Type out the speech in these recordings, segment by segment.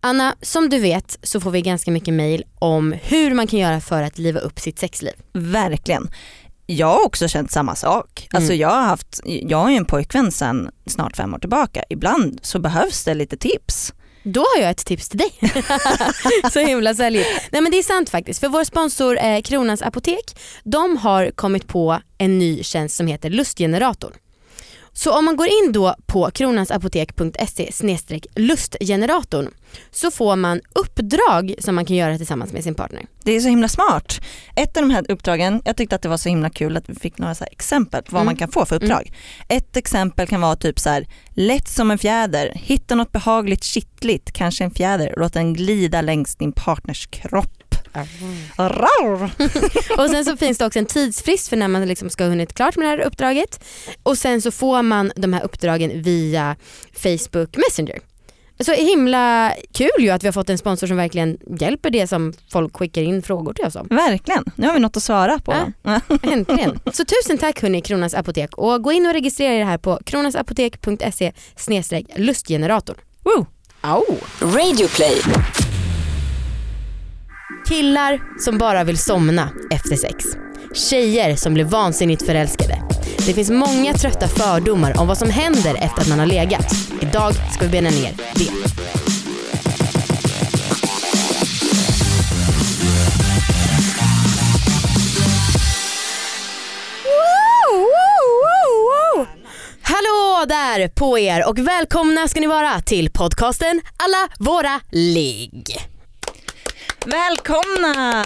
Anna, som du vet så får vi ganska mycket mail om hur man kan göra för att liva upp sitt sexliv. Verkligen. Jag har också känt samma sak. Alltså Mm. jag, har haft, jag har ju en pojkvän sedan snart fem år tillbaka. Ibland så behövs det lite tips. Då har jag ett tips till dig. så himla säljigt. Nej men det är sant faktiskt. För vår sponsor eh, Kronans Apotek, de har kommit på en ny tjänst som heter Lustgeneratorn. Så om man går in då på kronansapotek.se lustgeneratorn så får man uppdrag som man kan göra tillsammans med sin partner. Det är så himla smart. Ett av de här uppdragen, jag tyckte att det var så himla kul att vi fick några exempel på vad Mm. man kan få för uppdrag. Ett exempel kan vara typ så här, lätt som en fjäder, hitta något behagligt kittligt, kanske en fjäder, och låt den glida längs din partners kropp. Och sen så finns det också en tidsfrist för när man liksom ska ha hunnit klart med det här uppdraget. Och sen så får man de här uppdragen via Facebook Messenger. Så himla kul ju att vi har fått en sponsor som verkligen hjälper det som folk skickar in frågor till oss om. Verkligen, nu har vi något att svara på. Äntligen. Så tusen tack hörni Kronans Apotek och gå in och registrera er här på kronansapotek.se lustgeneratorn. Woo. Au. Radioplay. Killar som bara vill somna efter sex. Tjejer som blir vansinnigt förälskade. Det finns många trötta fördomar om vad som händer efter att man har legat. Idag ska vi bena ner det. Där på er och välkomna ska ni vara till podcasten Alla våra ligg. Välkomna!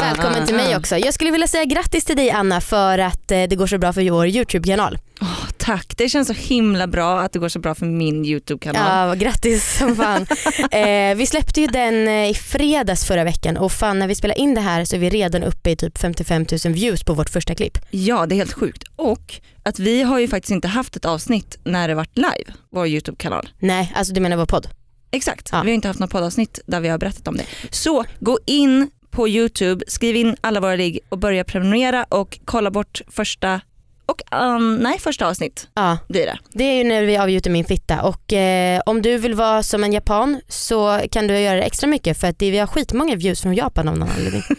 Välkommen till mig också. Jag skulle vilja säga grattis till dig Anna för att eh, det går så bra för vår YouTube-kanal. Åh, tack, det känns så himla bra att det går så bra för min YouTube-kanal. Ja, grattis som fan. eh, vi släppte ju den eh, i fredags förra veckan och fan när vi spelar in det här så är vi redan uppe i typ 55 000 views på vårt första klipp. Ja, det är helt sjukt. Och att vi har ju faktiskt inte haft ett avsnitt när det varit live, vår YouTube-kanal. Nej, alltså du menar vår podd? Exakt, Ja. vi har inte haft något poddavsnitt där vi har berättat om det. Så gå in på YouTube, skriv in alla våra ligg och börja prenumerera och kolla bort första och um, nej, första avsnitt Ja, blir det. det är ju när vi avgjuter min fitta och eh, om du vill vara som en japan så kan du göra det extra mycket för att det, vi har skitmånga views från Japan av någon anledning.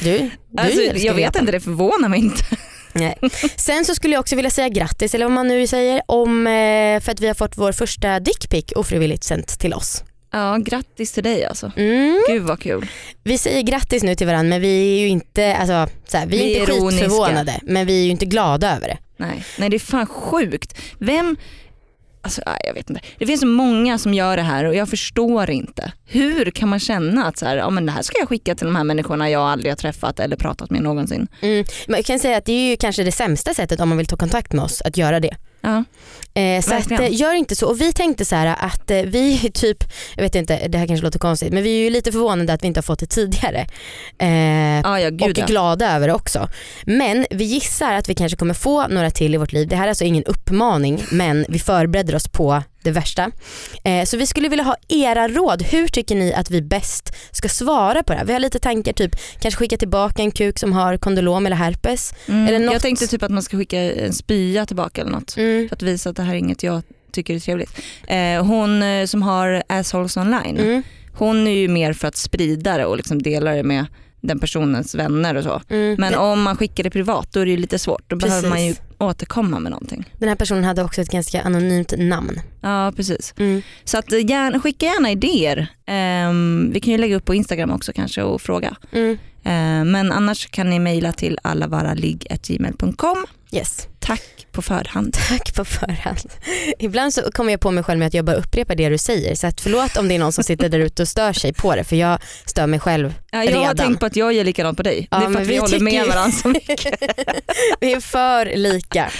Du, du Alltså, jag vet Japan. inte, det förvånar mig inte. Nej. Sen så skulle jag också vilja säga grattis, eller vad man nu säger, om, eh, för att vi har fått vår första dickpic ofrivilligt sänt till oss. Ja, grattis till dig alltså. Mm. Gud vad kul. Vi säger grattis nu till varandra men vi är ju inte, alltså, så här, vi är Vi inte skitförvånade men vi är ju inte glada över det. Nej, nej det är fan sjukt. Vem, alltså nej, jag vet inte. Det finns så många som gör det här och jag förstår inte. Hur kan man känna att så här, ja, men det här ska jag skicka till de här människorna jag aldrig har träffat eller pratat med någonsin. Mm. Man kan säga att det är ju kanske det sämsta sättet om man vill ta kontakt med oss att göra det. Ja. Eh, så att, eh, gör inte så. Och vi tänkte så här att eh, vi typ, jag vet inte, det här kanske låter konstigt, men vi är ju lite förvånade att vi inte har fått det tidigare. Eh, Ja, ja och gud är ja. glada över det också. Men vi gissar att vi kanske kommer få några till i vårt liv. Det här är alltså ingen uppmaning men vi förbereder oss på det värsta. Eh, så vi skulle vilja ha era råd. Hur tycker ni att vi bäst ska svara på det här? Vi har lite tankar, typ kanske skicka tillbaka en kuk som har kondylom eller herpes. Mm. Eller något- Jag tänkte typ att man ska skicka en spya tillbaka eller något. Mm. För att visa att det här är inget jag tycker är trevligt. Eh, hon eh, som har assholes online, Mm. hon är ju mer för att sprida det och liksom dela det med den personens vänner och så. Mm. Men om man skickar det privat då är det ju lite svårt. Då behöver Precis. man ju återkomma med någonting. Den här personen hade också ett ganska anonymt namn. Ja precis. Mm. Så att, eh, gärna, skicka gärna idéer. Ehm, vi kan ju lägga upp på Instagram också kanske och fråga. Mm. Ehm, men annars kan ni mejla till allavaraligg.gmail.com. Yes. Tack på förhand. Tack på förhand. Ibland så kommer jag på mig själv med att jag bara upprepar det du säger så att förlåt om det är någon som sitter där ute och stör sig på det för jag stör mig själv Ja, jag har Redan. tänkt på att jag gör likadant på dig. Ja, det är för att vi, vi håller med varandra så mycket. Vi är för lika.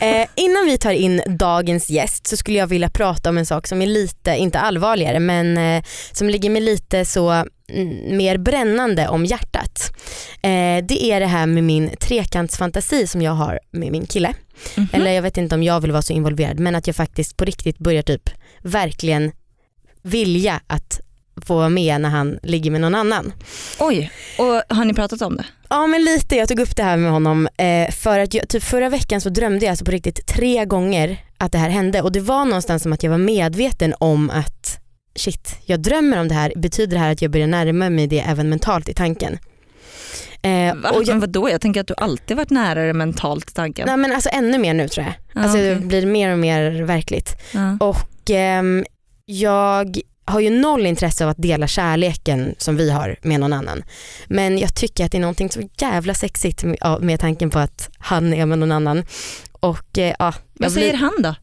Eh, innan vi tar in dagens gäst så skulle jag vilja prata om en sak som är lite, inte allvarligare men eh, som ligger mig lite så mm, mer brännande om hjärtat. Eh, det är det här med min trekantsfantasi som jag har med min kille. Mhm. Eller jag vet inte om jag vill vara så involverad men att jag faktiskt på riktigt börjar typ verkligen vilja att få vara med när han ligger med någon annan. Oj, och har ni pratat om det? Ja men lite, jag tog upp det här med honom eh, för att jag, typ förra veckan så drömde jag alltså på riktigt tre gånger att det här hände och det var någonstans som att jag var medveten om att shit, jag drömmer om det här, betyder det här att jag börjar närma mig det även mentalt i tanken? Eh, Va? och jag, Men vadå? Jag tänker att du alltid varit nära det mentalt tanken. nej men alltså ännu mer nu tror jag. Ja, Alltså okej. det blir mer och mer verkligt. Ja. Och ehm, jag har ju noll intresse av att dela kärleken som vi har med någon annan. Men jag tycker att det är någonting så jävla sexigt med, med tanken på att han är med någon annan. Och eh, ja, Vad säger blir- han då?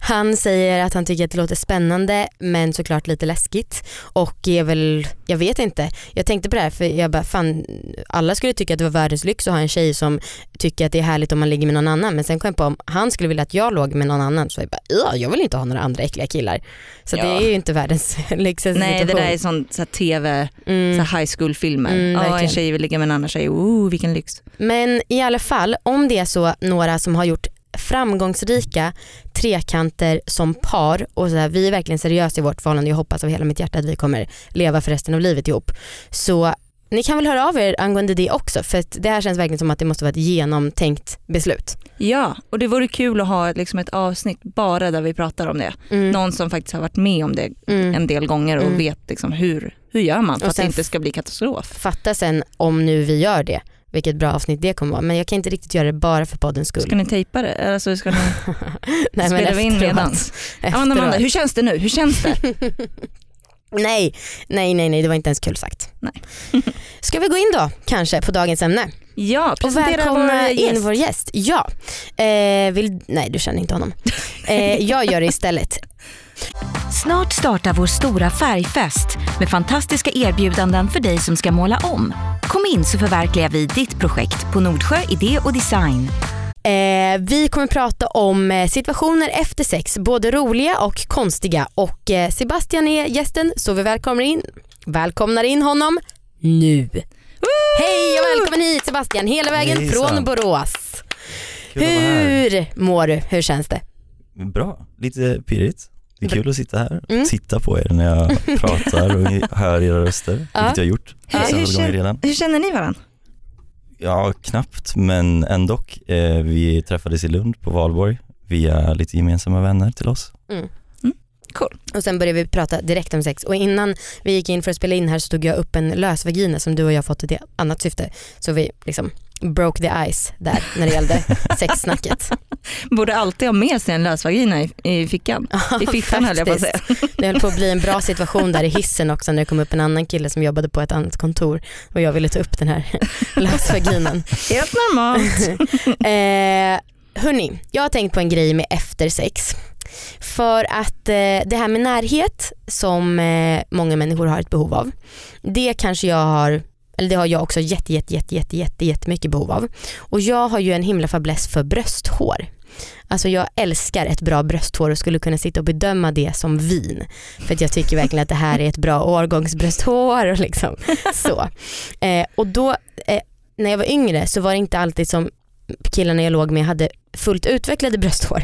Han säger att han tycker att det låter spännande men såklart lite läskigt. Och är väl, jag vet inte. Jag tänkte på det här för jag bara fan alla skulle tycka att det var världens lyx att ha en tjej som tycker att det är härligt om man ligger med någon annan. Men sen kom jag på om han skulle vilja att jag låg med någon annan så jag bara ja, jag vill inte ha några andra äckliga killar. Så Ja. det är ju inte världens lyxigaste Nej det situation. där är sånt så här tv, Mm. så här high school filmer. Mm, ja, en tjej vill ligga med en annan tjej, oh vilken lyx. Men i alla fall, om det är så några som har gjort framgångsrika trekanter som par och så här, vi är verkligen seriösa i vårt förhållande, jag hoppas av hela mitt hjärta att vi kommer leva för resten av livet ihop. Så ni kan väl höra av er angående det också för det här känns verkligen som att det måste vara ett genomtänkt beslut. Ja, och det vore kul att ha liksom ett avsnitt bara där vi pratar om det. Mm. Någon som faktiskt har varit med om det Mm. en del gånger och Mm. vet liksom hur, hur gör man för Och att det inte ska bli katastrof. Fatta sen om nu vi gör det, vilket bra avsnitt det kommer vara. Men jag kan inte riktigt göra det bara för poddens skull. Ska ni tejpa det? Alltså, ska ni... Nej, spelar vi in redan? Amanda, Efteråt. hur känns det nu? Hur känns det? Nej, nej, nej, nej, det var inte ens kul sagt. Nej. Ska vi gå in då kanske på dagens ämne? Ja, Och presentera välkomna vår in vår gäst. Ja, eh, vill, nej du känner inte honom. Eh, jag gör det istället. Snart startar vår stora färgfest med fantastiska erbjudanden för dig som ska måla om. Kom in så förverkligar vi ditt projekt på Nordsjö Idé och Design. Eh, vi kommer prata om eh, situationer efter sex, både roliga och konstiga. Och eh, Sebastian är gästen så vi välkomnar in, välkomnar in honom nu. Hej och välkommen hit Sebastian, hela vägen Hejsan. från Borås. Kul. Hur mår du? Hur känns det? Bra, lite pirrigt. Det är kul att sitta här, Mm. titta på er när jag pratar och hör era röster, Ja. vilket jag har gjort Ja, hur känner- redan. Hur känner ni varandra? Ja, knappt, men ändå. Eh, vi träffades i Lund på Valborg via lite gemensamma vänner till oss. Cool. Och sen började vi prata direkt om sex och innan vi gick in för att spela in här så tog jag upp en lös vagina som du och jag fått i ett annat syfte. Så vi liksom broke the ice där när det gällde sexsnacket. Borde alltid ha med sig en lösvagina i, i fickan. I fittan höll jag på att säga. Det höll på att bli en bra situation där i hissen också när det kom upp en annan kille som jobbade på ett annat kontor och jag ville ta upp den här lösvaginan. Helt normalt. Eh, hörni, jag har tänkt på en grej med eftersex. För att eh, det här med närhet som eh, många människor har ett behov av. Det kanske jag har, eller det har jag också jätte, jätte, jätte, jätte, jätte, jättemycket behov av. Och jag har ju en himla fäbless för brösthår. Alltså jag älskar ett bra brösthår och skulle kunna sitta och bedöma det som vin. För att jag tycker verkligen att det här är ett bra årgångsbrösthår och liksom så. Eh, och då eh, när jag var yngre så var det inte alltid som killarna jag låg med hade fullt utvecklade brösthår.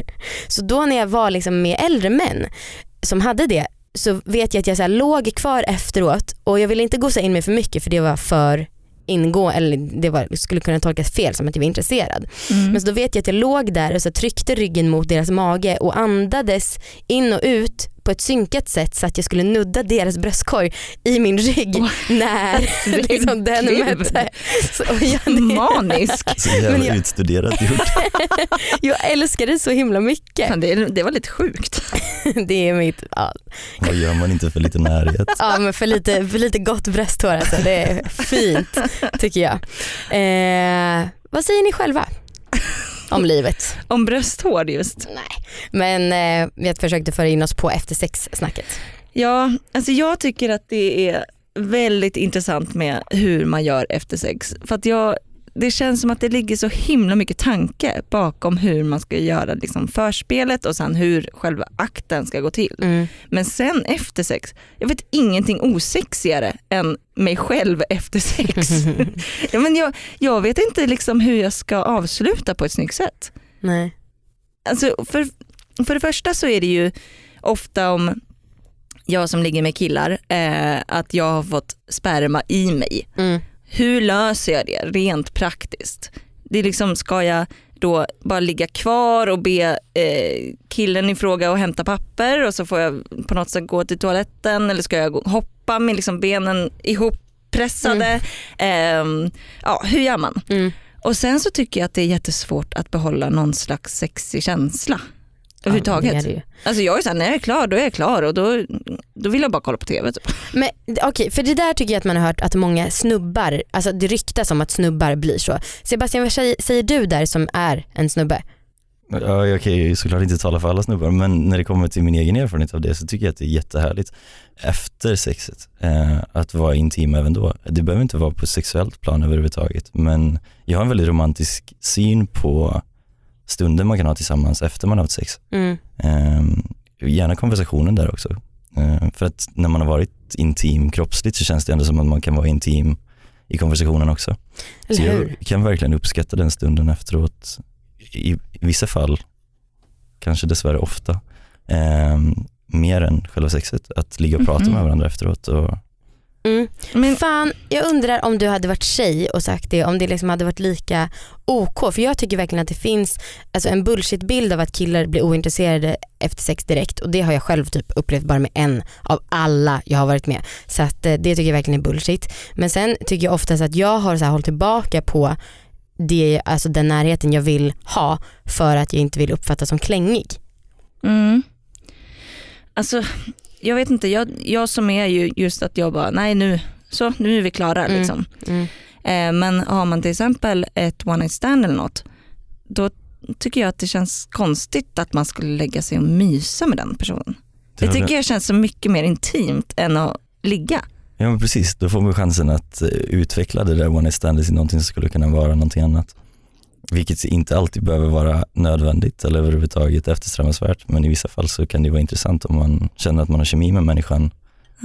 Så då när jag var liksom med äldre män som hade det så vet jag att jag så här låg kvar efteråt och jag ville inte gosa in mig för mycket för det var för ingå eller det var, skulle kunna tolkas fel som att jag var intresserad. Mm. Men så då vet jag att jag låg där och så tryckte ryggen mot deras mage och andades in och ut på ett synkat sätt så att jag skulle nudda deras bröstkorg i min rygg Oj. när liksom den mötte. Så, jag, Manisk. Så jävla Men jag- utstuderat gjort. jag älskar det så himla mycket. Det, det var lite sjukt. Det är mitt, ja, Vad gör man inte för lite närhet? ja men för lite, för lite gott brösthår alltså. Det är fint tycker jag. Eh, vad säger ni själva om livet? Om brösthår just. Nej. Men eh, vi försökte föra in oss på eftersexsnacket. Ja, alltså jag tycker att det är väldigt intressant med hur man gör efter sex. För att jag, det känns som att det ligger så himla mycket tanke bakom hur man ska göra liksom förspelet och sen hur själva akten ska gå till. Mm. Men sen efter sex, jag vet ingenting osexigare än mig själv efter sex. ja, men jag, jag vet inte liksom hur jag ska avsluta på ett snyggt sätt. Nej. Alltså för, för det första så är det ju ofta om jag som ligger med killar, eh, att jag har fått sperma i mig. Mm. Hur löser jag det rent praktiskt? Det är liksom, ska jag då bara ligga kvar och be eh, killen i fråga att hämta papper och så får jag på något sätt gå till toaletten eller ska jag gå, hoppa med liksom benen ihoppressade. Mm. Eh, ja, hur gör man? Mm. Och sen så tycker jag att det är jättesvårt att behålla någon slags sexig känsla överhuvudtaget. Ja, det är det ju. Alltså jag är såhär, när jag är klar då är jag klar och då, då vill jag bara kolla på TV. Typ. Men okej, för det där tycker jag att man har hört att många snubbar, alltså det ryktas om att snubbar blir så. Sebastian vad säger, säger du där som är en snubbe? Ja, jag kan ju såklart inte tala för alla snubbar men när det kommer till min egen erfarenhet av det så tycker jag att det är jättehärligt efter sexet eh, att vara intim även då. Det behöver inte vara på sexuellt plan överhuvudtaget men jag har en väldigt romantisk syn på stunder man kan ha tillsammans efter man har haft sex. Mm. Eh, gärna konversationen där också. Eh, för att när man har varit intim kroppsligt så känns det ändå som att man kan vara intim i konversationen också. Eller Så hur? jag kan verkligen uppskatta den stunden efteråt. I, i vissa fall, kanske dessvärre ofta, eh, mer än själva sexet. Att ligga och prata Mhm. med varandra efteråt. Och, Mm. Men, Fan, jag undrar om du hade varit tjej och sagt det, om det liksom hade varit lika OK. För jag tycker verkligen att det finns alltså en bullshit-bild av att killar blir ointresserade efter sex direkt och det har jag själv typ upplevt bara med en av alla jag har varit med. Så att eh, det tycker jag verkligen är bullshit. Men sen tycker jag oftast att jag har så här hållit tillbaka på det, alltså den närheten jag vill ha för att jag inte vill uppfattas som klängig. mm. Alltså jag vet inte, jag, jag som är ju just att jag bara, nej nu, så nu är vi klara Mm. liksom. Mm. Eh, men har man till exempel ett one night stand eller något, då tycker jag att det känns konstigt att man skulle lägga sig och mysa med den personen. Det tycker jag känns så mycket mer intimt än att ligga. Ja men precis, då får man chansen att eh, utveckla det där one night standet till någonting som skulle kunna vara någonting annat. Vilket inte alltid behöver vara nödvändigt eller överhuvudtaget eftersträvansvärt men i vissa fall så kan det vara intressant om man känner att man har kemi med människan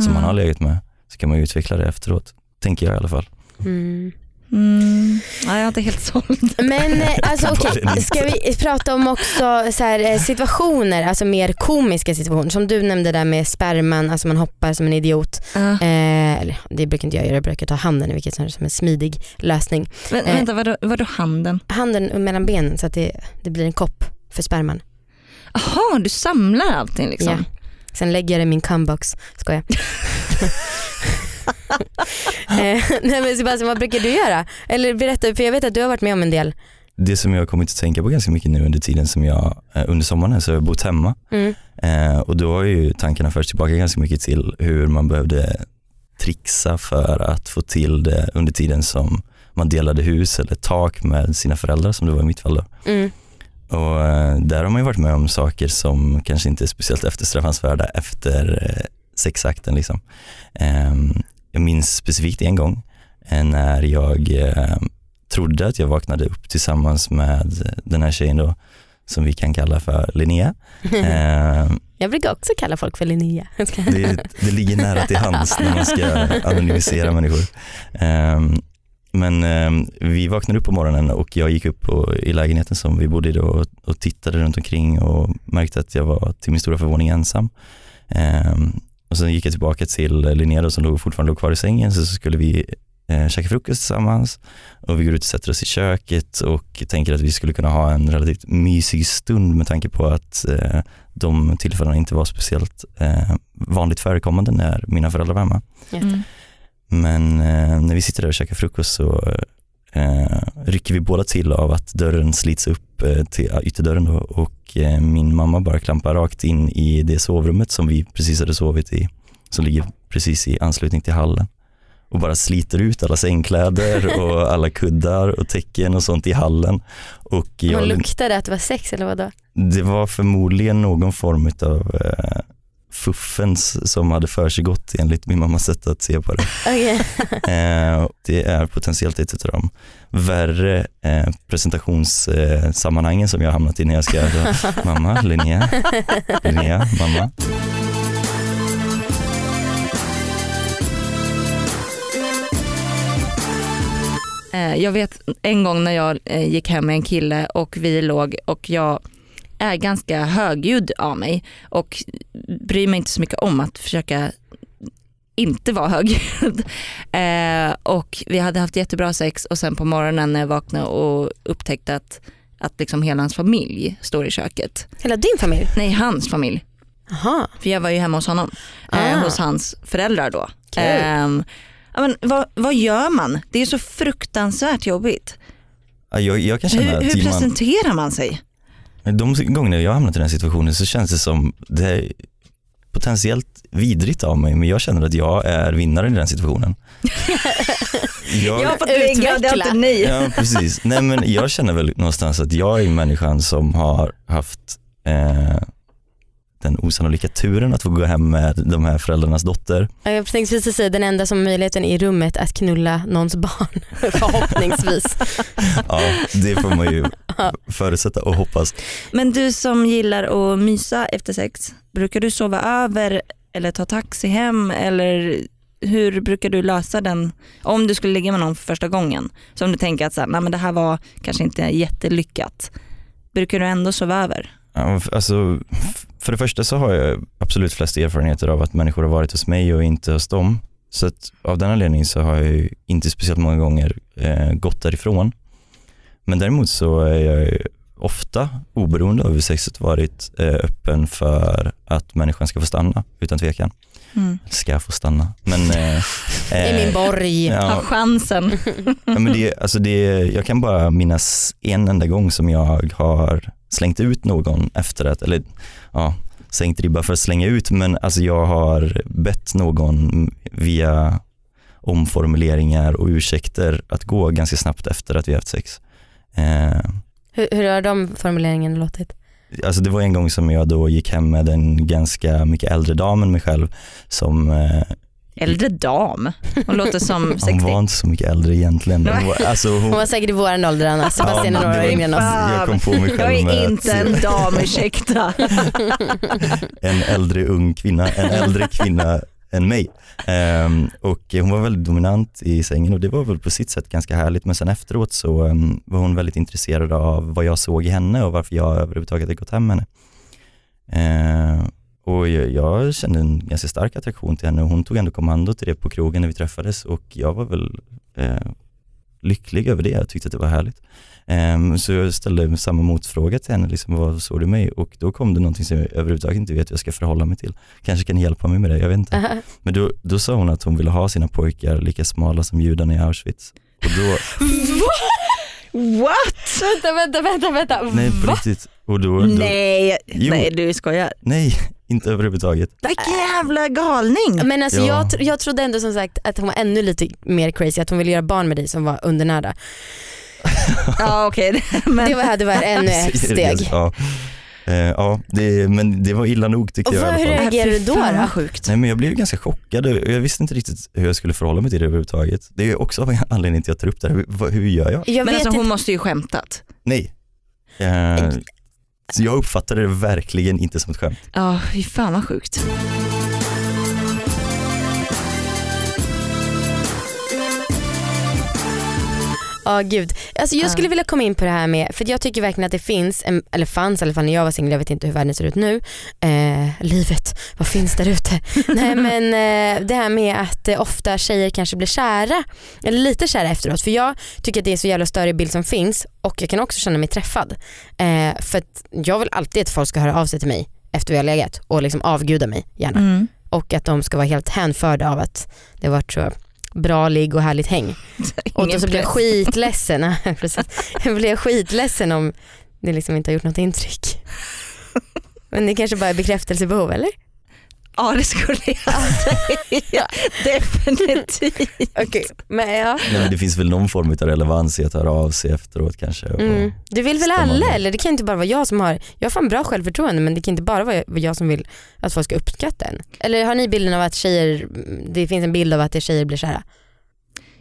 som man har legat med så kan man utveckla det efteråt. Tänker jag i alla fall. Mm. Mm. Ja, jag är inte helt såld. Men eh, alltså inte. ska vi prata om också så här, eh, situationer, alltså mer komiska situationer som du nämnde där med sperman, alltså man hoppar som en idiot. Ja. Eh, eller det brukar inte jag göra, jag brukar ta handen vilket är som en smidig lösning. Men, Eh. vänta, vadå, vadå handen? Handen mellan benen så att det, det blir en kopp för sperman. Jaha, du samlar allting liksom? Ja. Sen lägger jag det i min cumbox, skojar. eh, nej men Sebastian vad brukar du göra? Eller berätta, för jag vet att du har varit med om en del. Det som jag har kommit att tänka på ganska mycket nu under tiden som jag, eh, under sommaren så har jag bott hemma Mm. Eh, och då har ju tankarna förts tillbaka ganska mycket till hur man behövde trixa för att få till det under tiden som man delade hus eller tak med sina föräldrar som det var i mitt fall då. Mm. Och eh, där har man ju varit med om saker som kanske inte är speciellt eftersträvansvärda efter sexakten liksom. Jag minns specifikt en gång eh, när jag eh, trodde att jag vaknade upp tillsammans med den här tjejen då som vi kan kalla för Linnea. Eh, Jag brukar också kalla folk för Linnea. det, det ligger nära till hands när man ska anonymisera människor. Men vi vaknade upp på morgonen och jag gick upp på, i lägenheten som vi bodde i då och, och tittade runt omkring och märkte att jag var till min stora förvåning ensam. Och sen gick jag tillbaka till Linnea då, som låg, fortfarande låg kvar i sängen så, så skulle vi eh, käka frukost tillsammans och vi går ut och sätter oss i köket och tänker att vi skulle kunna ha en relativt mysig stund med tanke på att eh, de tillfällena inte var speciellt eh, vanligt förekommande när mina föräldrar var hemma. Mm. Men eh, när vi sitter där och käkar frukost så eh, rycker vi båda till av att dörren slits upp eh, till ytterdörren då, och eh, min mamma bara klampar rakt in i det sovrummet som vi precis hade sovit i, som ligger precis i anslutning till hallen och bara sliter ut alla sängkläder och alla kuddar och täcken och sånt i hallen. Och jag, luktade att det var sex eller vadå? det var förmodligen någon form av eh, fuffens som hade försiggått enligt min mammas sätt att se på det. Okej. Eh, det är potentiellt ett av de värre eh, presentationssammanhangen som jag har hamnat i när jag ska mamma, Linnea, Linnea, mamma. Eh, Jag vet en gång när jag gick hem med en kille och vi låg och jag är ganska högljudd av mig och bryr mig inte så mycket om att försöka inte vara högljudd. Eh, och vi hade haft jättebra sex och sen på morgonen när jag vaknade och upptäckte att att liksom hela hans familj står i köket. Hela din familj? Nej, hans familj. Jaha. För jag var ju hemma hos honom, eh, Ah. hos hans föräldrar då. Ehm, ja, men vad, vad gör man? Det är så fruktansvärt jobbigt. Ja, Jag, jag kan känna Hur, att hur man, presenterar man sig? De gångerna jag har hamnat i den situationen så känns det som det är potentiellt vidrigt av mig men jag känner att jag är vinnaren i den situationen. jag, fått lägga, det har inte ni. Ja precis. Nej men jag känner väl någonstans att jag är människan som har haft eh, den osannolika turen att få gå hem med de här föräldrarnas dotter. Ja, Jag tänkte precis säga den enda som har möjligheten i rummet att knulla någons barn. Förhoppningsvis. Ja det får man ju förutsätta och hoppas. Men du som gillar att mysa efter sex, brukar du sova över eller ta taxi hem eller hur brukar du lösa den om du skulle ligga med någon för första gången? Så om du tänker att så här, nej, men det här var kanske inte jättelyckat. Brukar du ändå sova över? Alltså, för det första så har jag absolut flest erfarenheter av att människor har varit hos mig och inte hos dem. Så att av den anledningen så har jag inte speciellt många gånger eh, gått därifrån. Men däremot så är jag ofta, oberoende av hur sexet varit, eh, öppen för att människan ska få stanna utan tvekan. Ska få stanna. Men, eh, Det är min eh, borg. ja, Ha chansen. Ja, men det, alltså det, jag kan bara minnas en enda gång som jag har slängt ut någon efter att, eller ja, sänkt ribba för att slänga ut, men alltså jag har bett någon via omformuleringar och ursäkter att gå ganska snabbt efter att vi haft sex. Eh, Hur, hur har de formuleringarna låtit? alltså det var en gång som jag då gick hem med en ganska mycket äldre dam än mig själv som eh, Äldre dam. Hon låter som hon 60. var inte så mycket äldre egentligen. Hon var, alltså hon, Hon var säkert i våran ålder Anna. Sebastian är några år yngre än oss. jag kom på mig Jag själv med är att- inte en dam, ursäkta. en äldre ung kvinna, en äldre kvinna än mig. Ehm, och hon var väldigt dominant i sängen och det var väl på sitt sätt ganska härligt men sen efteråt så ehm, var hon väldigt intresserad av vad jag såg i henne och varför jag överhuvudtaget hade gått hem med henne. Ehm, och jag, jag kände en ganska stark attraktion till henne och hon tog ändå kommando till det på krogen när vi träffades och jag var väl eh, lycklig över det, jag tyckte att det var härligt. Ehm, så jag ställde samma motfråga till henne, liksom, vad såg du mig? Och då kom det någonting som jag överhuvudtaget inte vet hur jag ska förhålla mig till. Kanske kan ni hjälpa mig med det, jag vet inte. Aha. Men då, då sa hon att hon ville ha sina pojkar lika smala som judarna i Auschwitz. Och då, What? Vänta, vänta, vänta, vänta. nej på riktigt. Och då, då, Nej, Jo. nej du skojar. nej, inte överhuvudtaget. Vilken jävla galning. Men alltså Ja. jag, tr- jag trodde ändå som sagt att hon var ännu lite mer crazy, att hon ville göra barn med dig som var undernärda. Ja okej, men Det var, det var ännu ett steg. Ja, Eh, ja det, men det var illa nog tyckte Och jag alla hur reagerade du då? Då? sjukt. Nej men jag blev ganska chockad och jag visste inte riktigt hur jag skulle förhålla mig till det överhuvudtaget. Det är också anledningen till att jag tar upp det här. Hur, hur gör jag? Jag Men alltså hon måste ju skämtat. Nej. Eh, så jag uppfattade det verkligen inte som ett skämt. Ja, fy fan vad sjukt. Ja gud. Alltså jag Ja. skulle vilja komma in på det här med, för jag tycker verkligen att det finns, en, eller fanns i alla fall när jag var singel, jag vet inte hur världen ser ut nu. Eh, livet, vad finns där ute? Nej men eh, det här med att eh, ofta tjejer kanske blir kära, eller lite kära efteråt. För jag tycker att det är så jävla större bild som finns och jag kan också känna mig träffad. Eh, för jag vill alltid att folk ska höra av sig till mig efter vi har legat och liksom avguda mig gärna. Mm. Och att de ska vara helt hänförda av att det har varit så bra ligg och härligt häng. Och då så blir jag skitledsen. Jag blir skitledsen om det liksom inte har gjort något intryck. Men det kanske bara är bekräftelsebehov eller? Ja det skulle jag säga. Definitivt. Okej, men ja. Nej, men det finns väl någon form av relevans i att höra av sig efteråt kanske. Mm. Det vill väl alla med. eller? Det kan inte bara vara jag som har, jag har fan bra självförtroende men det kan inte bara vara jag- som vill att folk ska uppskatta en. Eller har ni bilden av att tjejer, det finns en bild av att det tjejer blir kära?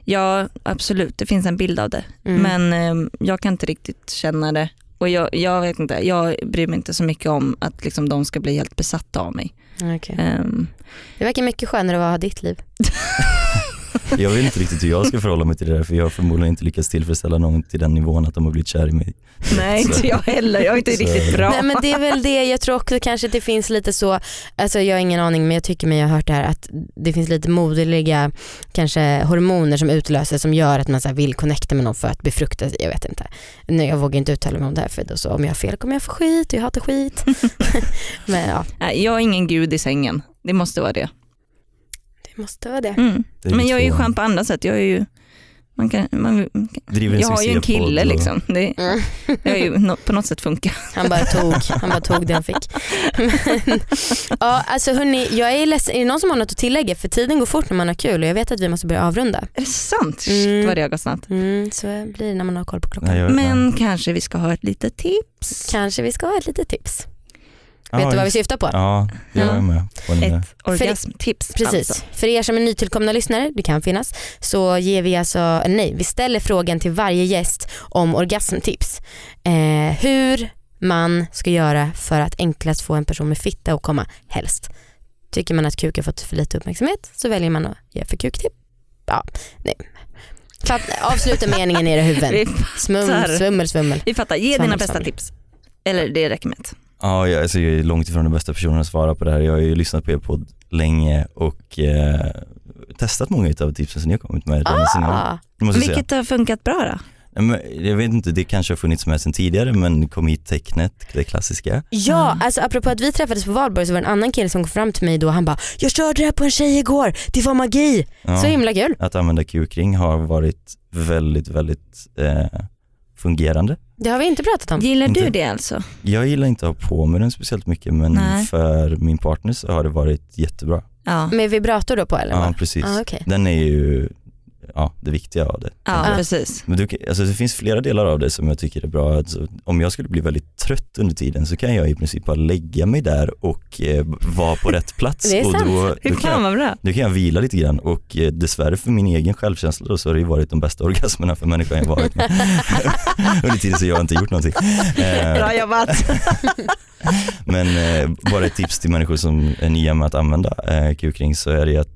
Ja absolut, det finns en bild av det. Mm. Men eh, jag kan inte riktigt känna det. Och jag, jag vet inte, jag bryr mig inte så mycket om att liksom, de ska bli helt besatta av mig. Okej. Ehm, Det verkar mycket skönare att ha ditt liv. Jag vet inte riktigt hur jag ska förhålla mig till det där för jag har förmodligen inte lyckats tillfredsställa någon till den nivån att de har blivit kär i mig. Nej Så- inte jag heller, jag är inte Så- riktigt bra. Nej men det är väl det, jag tror också kanske att det finns lite så, alltså jag har ingen aning men jag tycker mig ha hört det här att det finns lite moderliga kanske hormoner som utlöses som gör att man så här vill connecta med någon för att befrukta, jag vet inte. Nej, jag vågar inte uttala mig om det här för då så om jag har fel kommer jag få skit och jag hatar skit. men ja, Nej, jag är ingen gud i sängen, det måste vara det. Måste vara det. Mm. Det Men jag är ju skön på andra sätt, jag är ju man kan, man, jag har ju en kille och- liksom. Det, Mm. det har ju på något sätt funkat. Han bara tog, han bara tog det han fick. Men, ja, alltså hörni, jag är ledsen. Är det någon som har något att tillägga? För tiden går fort när man har kul och jag vet att vi måste börja avrunda. Är det sant? Shit Mm. vad det har gått snabbt. Mm, så blir det när man har koll på klockan. Nej, jag, Men kanske vi ska ha ett litet tips. Kanske vi ska ha ett litet tips. Ja, vet du vad vi syftar på? Ja, jag Ja. är med på den. Ett orgasmtips. Precis. Alltså. För er som är nytillkomna lyssnare, det kan finnas, så ger vi alltså, nej, vi ställer frågan till varje gäst om orgasmtips. Eh, hur man ska göra för att enklast få en person med fitta att komma helst. Tycker man att kuk har fått för lite uppmärksamhet så väljer man att ge för kuktipp. Ja, nej. Fatt, avsluta meningen i era huvuden. Vi, Smum, fattar. svummel, svummel. vi fattar, ge dina Svammel, bästa svammel. tips. Eller det räcker med ett. Ja, jag, alltså, jag är långt ifrån den bästa personen att svara på det här. Jag har ju lyssnat på er podd länge och eh, testat många av tipsen som ni har kommit med. redan sen jag- Ah, måste jag säga. Vilket har funkat bra då? Jag vet inte, det kanske har funnits med sen tidigare men kom hit-tecknet, det klassiska. Ja, Mm. alltså apropå att vi träffades på valborg så var det en annan kille som kom fram till mig då och han bara “Jag körde det här på en tjej igår, det var magi”. Ja, Så himla kul. Att använda kukring har varit väldigt, väldigt eh, fungerande. Det har vi inte pratat om. Gillar du Inte. det alltså? Jag gillar inte att ha på mig den speciellt mycket men Nej. för min partner så har det varit jättebra. Ja, Med vibrator då på eller? Ja vad? precis. Ah, okej. Den är ju ja, det viktiga av det. ja Ja. precis. Men du, alltså det finns flera delar av det som jag tycker är bra. Alltså, om jag skulle bli väldigt trött under tiden så kan jag i princip bara lägga mig där och eh, vara på rätt plats. Det är och sant. då, då, kan jag, bra. då kan jag vila lite grann och eh, dessvärre för min egen självkänsla då, så har det ju varit de bästa orgasmerna för människan jag varit med. under tiden så jag har inte gjort någonting. Eh, Bra jobbat. men eh, bara ett tips till människor som är nya med att använda eh, kukring så är det att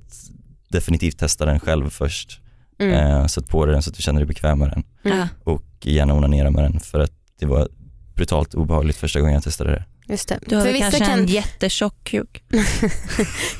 definitivt testa den själv först. Mm. Sätt på dig den så att du känner dig bekväm med den Mm. Och gärna onanera med den för att det var brutalt obehagligt första gången jag testade det. Just det. Du har För vissa, kanske kan, en jättetjock kuk.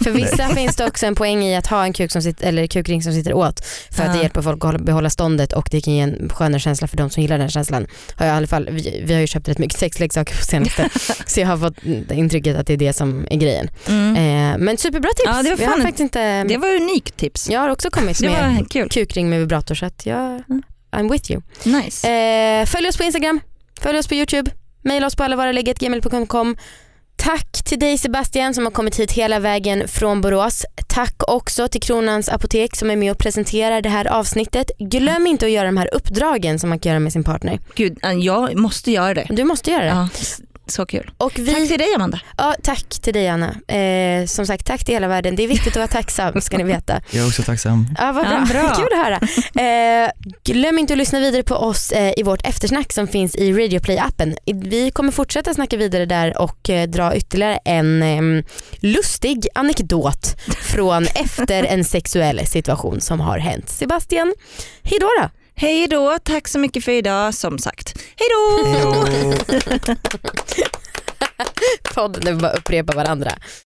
för vissa finns det också en poäng i att ha en kuk som sitter, eller kukring som sitter åt för att det Ja. hjälper folk att hålla- behålla ståndet och det kan ge en skönare känsla för de som gillar den känslan. Har jag i alla fall, vi, vi har ju köpt rätt mycket sexleksaker på senaste så jag har fått intrycket att det är det som är grejen. Mm. Eh, men superbra tips. Ja, det var fan- faktiskt inte, Det var unikt tips. jag har också kommit med kul. kukring med vibrator så att jag, Mm. I'm with you. Nice. Eh, följ oss på Instagram, följ oss på YouTube, mejla oss på allavaraleget.gmail.com. Tack till dig Sebastian som har kommit hit hela vägen från Borås. Tack också till Kronans Apotek som är med och presenterar det här avsnittet. Glöm inte att göra de här uppdragen som man kan göra med sin partner. Gud, jag måste göra det. Du måste göra det. Ja, så kul. Och vi, Tack till dig Amanda. ja, tack till dig Anna. Eh, som sagt, tack till hela världen. Det är viktigt att vara tacksam ska ni veta. Jag är också tacksam. Ja, vad bra. Ja, bra. Kul att höra. Eh, glöm inte att lyssna vidare på oss eh, i vårt eftersnack som finns i Radio Play-appen. I- Vi kommer fortsätta snacka vidare där och eh, dra ytterligare en eh, lustig anekdot från efter en sexuell situation som har hänt. Sebastian, hej då då. Hej då, tack så mycket för idag som sagt. Hej då! Podden där vi bara upprepar varandra.